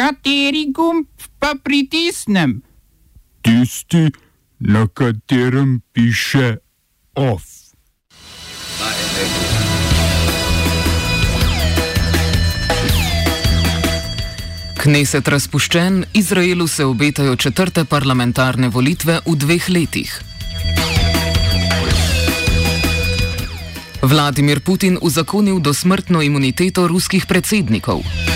Kateri gumb pa pritisnem? Tisti, na katerem piše OF. Kneset razpuščen, Izraelu se obetajo četrte parlamentarne volitve v dveh letih. Vladimir Putin uzakonil dosmrtno imuniteto ruskih predsednikov.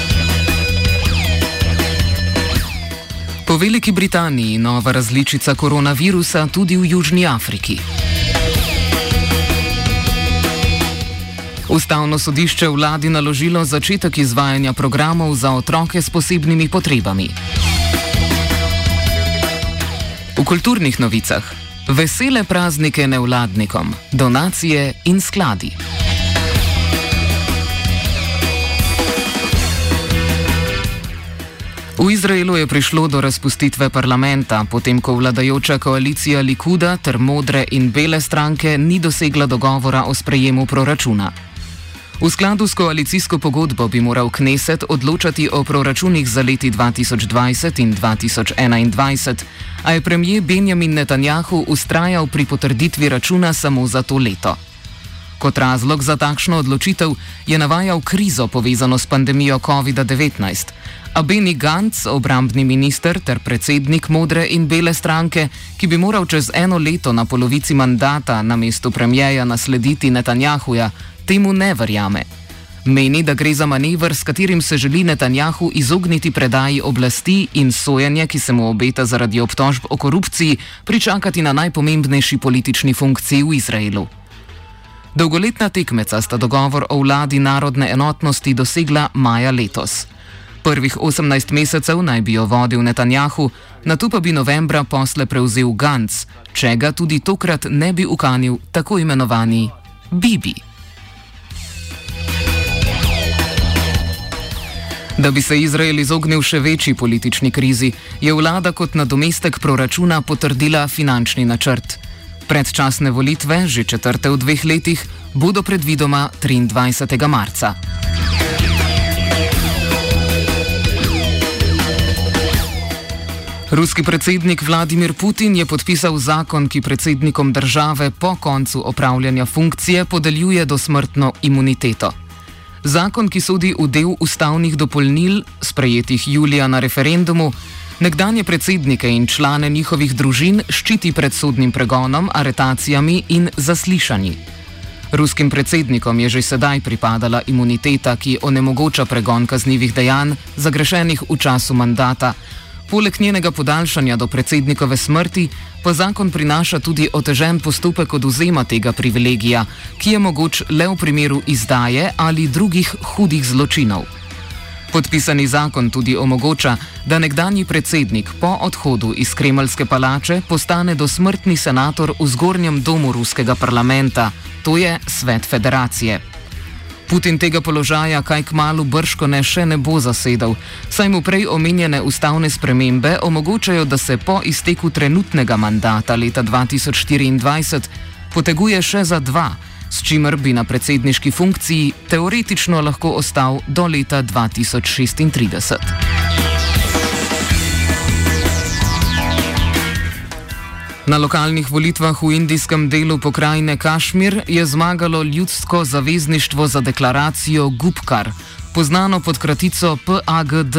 Po Veliki Britaniji nova različica koronavirusa tudi v Južni Afriki. Ustavno sodišče vladi naložilo začetek izvajanja programov za otroke s posebnimi potrebami. V kulturnih novicah vesele praznike nevladnikom, donacije in skladi. V Izraelu je prišlo do razpustitve parlamenta, potem ko vladajoča koalicija Likuda ter modre in bele stranke ni dosegla dogovora o sprejemu proračuna. V skladu s koalicijsko pogodbo bi moral Kneset odločati o proračunih za leti 2020 in 2021, a je premijer Benjamin Netanjahu ustrajal pri potrditvi računa samo za to leto. Kot razlog za takšno odločitev je navajal krizo povezano s pandemijo COVID-19, a Beni Gantz, obrambni minister ter predsednik modre in bele stranke, ki bi moral čez eno leto na polovici mandata na mestu premijeja naslediti Netanjahuja, temu ne verjame. Meni, da gre za manevr, s katerim se želi Netanjahu izogniti predaji oblasti in sojenje, ki se mu obeta zaradi obtožb o korupciji, pričakati na najpomembnejši politični funkciji v Izraelu. Dolgoletna tekmeca sta dogovor o vladi narodne enotnosti dosegla maja letos. Prvih 18 mesecev naj bi jo vodil Netanjahu, na to pa bi novembra posle prevzel Gantz, če ga tudi tokrat ne bi ukanil tako imenovani Bibi. Da bi se Izrael izognil še večji politični krizi, je vlada kot nadomestek proračuna potrdila finančni načrt. Predčasne volitve, že četrte v dveh letih, bodo predvidoma 23. marca. Ruski predsednik Vladimir Putin je podpisal zakon, ki predsednikom države po koncu opravljanja funkcije podeljuje dosmrtno imuniteto. Zakon, ki sodi v del ustavnih dopolnil, sprejetih julija na referendumu, nekdanje predsednike in člane njihovih družin ščiti pred sodnim pregonom, aretacijami in zaslišanji. Ruskim predsednikom je že sedaj pripadala imuniteta, ki onemogoča pregon kaznjivih dejanj, zagrešenih v času mandata. Poleg njenega podaljšanja do predsednikove smrti pa zakon prinaša tudi otežen postopek oduzema tega privilegija, ki je mogoč le v primeru izdaje ali drugih hudih zločinov. Podpisani zakon tudi omogoča, da nekdani predsednik po odhodu iz Kremljske palače postane dosmrtni senator v zgornjem domu ruskega parlamenta, to je Svet federacije. Putin tega položaja kaj k malu brško ne še ne bo zasedal, saj mu prej omenjene ustavne spremembe omogočajo, da se po izteku trenutnega mandata leta 2024 poteguje še za dva, s čimer bi na predsedniški funkciji teoretično lahko ostal do leta 2036. Na lokalnih volitvah v indijskem delu pokrajine Kašmir je zmagalo ljudsko zavezništvo za deklaracijo Gupkar, znano pod kratico PAGD.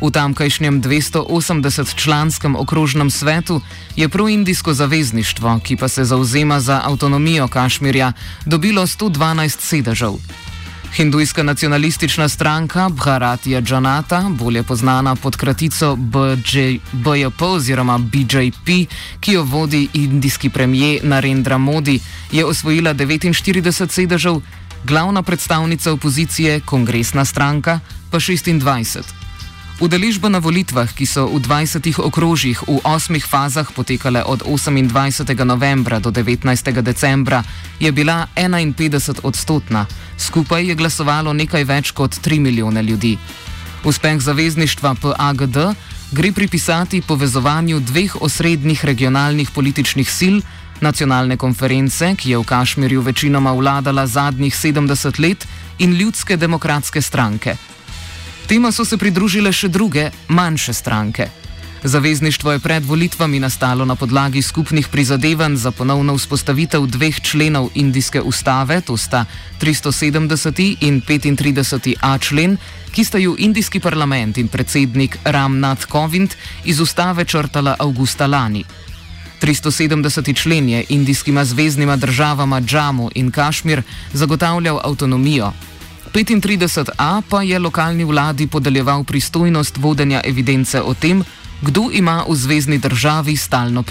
V tamkajšnjem 280-članskem okrožnem svetu je proindijsko zavezništvo, ki pa se zauzema za avtonomijo Kašmirja, dobilo 112 sedežev. Hindujska nacionalistična stranka Bharatija Janata, bolje znana pod kratico BJ, BJP oziroma BJP, ki jo vodi indijski premijer Narendra Modi, je osvojila 49 sedežev, glavna predstavnica opozicije, kongresna stranka, pa 26. Udeležba na volitvah, ki so v 20 okrožjih v osmih fazah potekale od 28. novembra do 19. decembra, je bila 51 odstotna. Skupaj je glasovalo nekaj več kot 3 milijone ljudi. Uspeh zavezništva PAGD gre pripisati povezovanju dveh osrednjih regionalnih političnih sil, nacionalne konference, ki je v Kašmirju večinoma vladala zadnjih 70 let, in ljudske demokratske stranke. Tema so se pridružile še druge, manjše stranke. Zavezništvo je pred volitvami nastalo na podlagi skupnih prizadevanj za ponovno vzpostavitev dveh členov indijske ustave, to sta 370. in 35a člen, ki sta ju indijski parlament in predsednik Ram Nath Kovind iz ustave črtala avgusta lani. 370. člen je indijskima zvezdnima državama Džamu in Kašmir zagotavljal avtonomijo. 35a pa je lokalni vladi podeljeval pristojnost vodenja evidence o tem, kdo ima v zvezdni državi stalno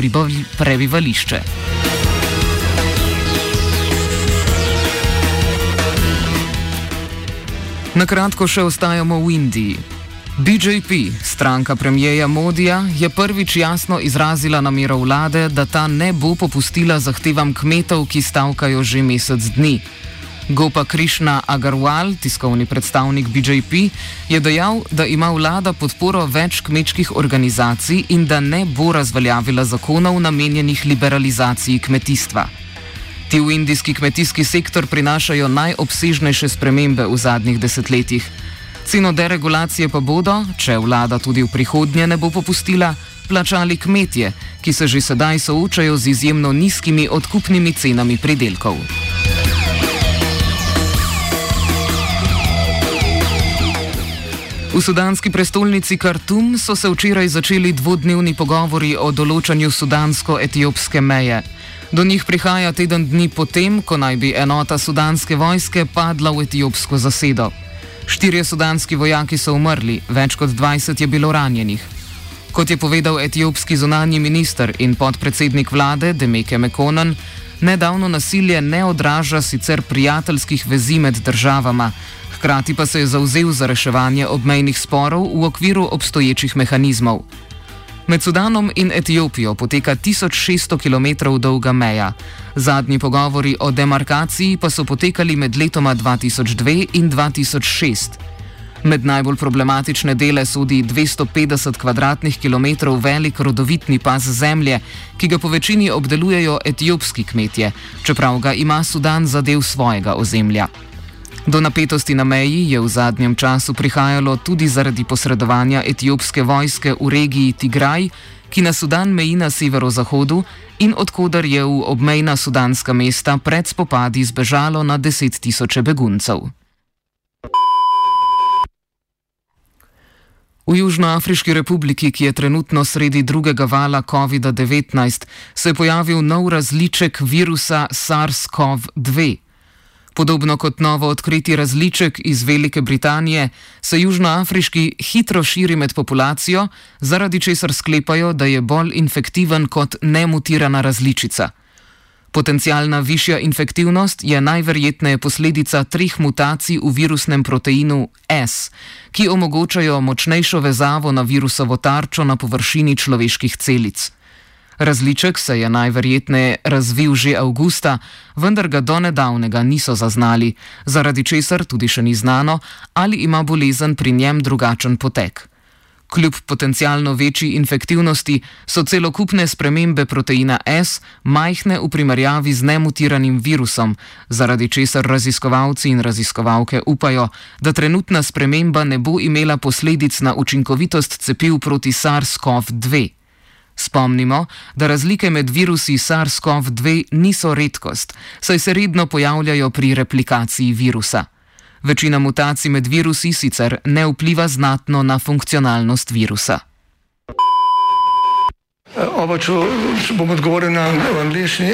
prebivališče. Na kratko še ostajamo v Indiji. BJP, stranka premijeja Modija, je prvič jasno izrazila namero vlade, da ta ne bo popustila zahtevam kmetov, ki stavkajo že mesec dni. Gopa Krišna Agarwal, tiskovni predstavnik BJP, je dejal, da ima vlada podporo več kmečkih organizacij in da ne bo razveljavila zakonov namenjenih liberalizaciji kmetijstva. Ti v indijski kmetijski sektor prinašajo najobsežnejše spremembe v zadnjih desetletjih. Ceno deregulacije pa bodo, če vlada tudi v prihodnje ne bo popustila, plačali kmetje, ki se že sedaj soočajo z izjemno nizkimi odkupnimi cenami pridelkov. V sudanski prestolnici Khartoum so se včeraj začeli dvodnevni pogovori o določanju sudansko-etiopske meje. Do njih prihaja teden dni potem, ko naj bi enota sudanske vojske padla v etiopsko zasedo. Štirje sudanski vojaki so umrli, več kot 20 je bilo ranjenih. Kot je povedal etiopski zunanji minister in podpredsednik vlade Demeke Mekonan, nedavno nasilje ne odraža sicer prijateljskih vezi med državama, hkrati pa se je zauzel za reševanje obmejnih sporov v okviru obstoječih mehanizmov. Med Sudanom in Etiopijo poteka 1600 km dolga meja. Zadnji pogovori o demarkaciji pa so potekali med letoma 2002 in 2006. Med najbolj problematične dele sodi 250 km2 velik rodovitni pas zemlje, ki ga po večini obdelujejo etiopski kmetje, čeprav ga ima Sudan za del svojega ozemlja. Do napetosti na meji je v zadnjem času prihajalo tudi zaradi posredovanja etiopske vojske v regiji Tigraj, ki na Sudan meji na severozahodu in odkudar je v obmejna sudanska mesta pred spopadi zbežalo na deset tisoče beguncev. V Južnoafriški republiki, ki je trenutno sredi drugega vala COVID-19, se je pojavil nov različek virusa SARS-CoV-2. Podobno kot novo odkriti različek iz Velike Britanije, se južnoafriški hitro širi med populacijo, zaradi česar sklepajo, da je bolj infektiven kot nemutirana različica. Potencijalna višja infektivnost je najverjetneje posledica treh mutacij v virusnem proteinu S, ki omogočajo močnejšo vezavo na virusovo tarčo na površini človeških celic. Različek se je najverjetneje razvil že avgusta, vendar ga do nedavnega niso zaznali, zaradi česar tudi še ni znano, ali ima bolezen pri njem drugačen potek. Kljub potencialno večji infektivnosti so celokupne spremembe proteina S majhne v primerjavi z nemutiranim virusom, zaradi česar raziskovalci in raziskovalke upajo, da trenutna sprememba ne bo imela posledic na učinkovitost cepiv proti SARS-CoV-2. Spomnimo, da razlike med virusi SARS-CoV-2 niso redkost, saj se redno pojavljajo pri replikaciji virusa. Večina mutacij med virusi sicer ne vpliva znatno na funkcionalnost virusa. Oba, če bom odgovoril na angliški.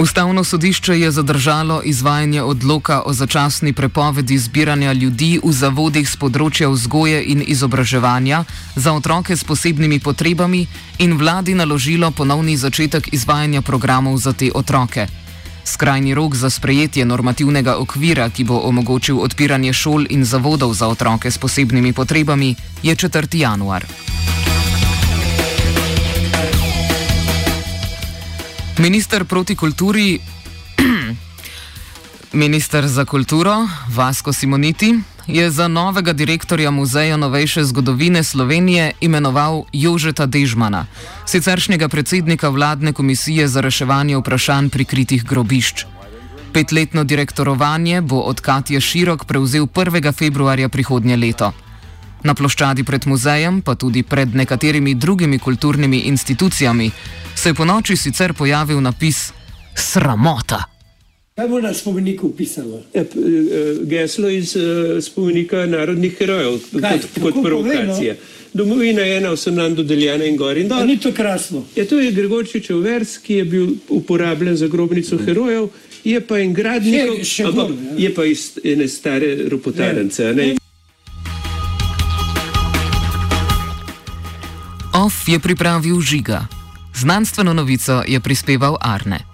Ustavno sodišče je zadržalo izvajanje odloka o začasni prepovedi zbiranja ljudi v zavodih z področja vzgoje in izobraževanja za otroke s posebnimi potrebami in vladi naložilo ponovni začetek izvajanja programov za te otroke. Skrajni rok za sprejetje normativnega okvira, ki bo omogočil odpiranje šol in zavodov za otroke s posebnimi potrebami, je 4. januar. Minister proti kulturi, minister za kulturo Vasko Simoniti je za novega direktorja Muzeja novejše zgodovine Slovenije imenoval Jožeta Dežmana, siceršnjega predsednika vladne komisije za reševanje vprašanj prikritih grobišč. Petletno direktorovanje bo od Katja Širok prevzel 1. februarja prihodnje leto. Na ploščadi pred muzejem, pa tudi pred nekaterimi drugimi kulturnimi institucijami, se je po noči sicer pojavil napis Sramota. Kaj bo na spomeniku pisalo? E, geslo iz uh, spomenika narodnih herojev, Kaj, kot, kot provokacija. Domovina je ena, vsem nam dodeljena in gor in dol. Ni to krasno. Ja, to je Gregorčičev vers, ki je bil uporabljen za grobnico mm. herojev, je pa en gradnik, bolj, ja. je pa iz ene stare ropotarence. OF je pripravil žiga. Znanstveno novico je prispeval Arne.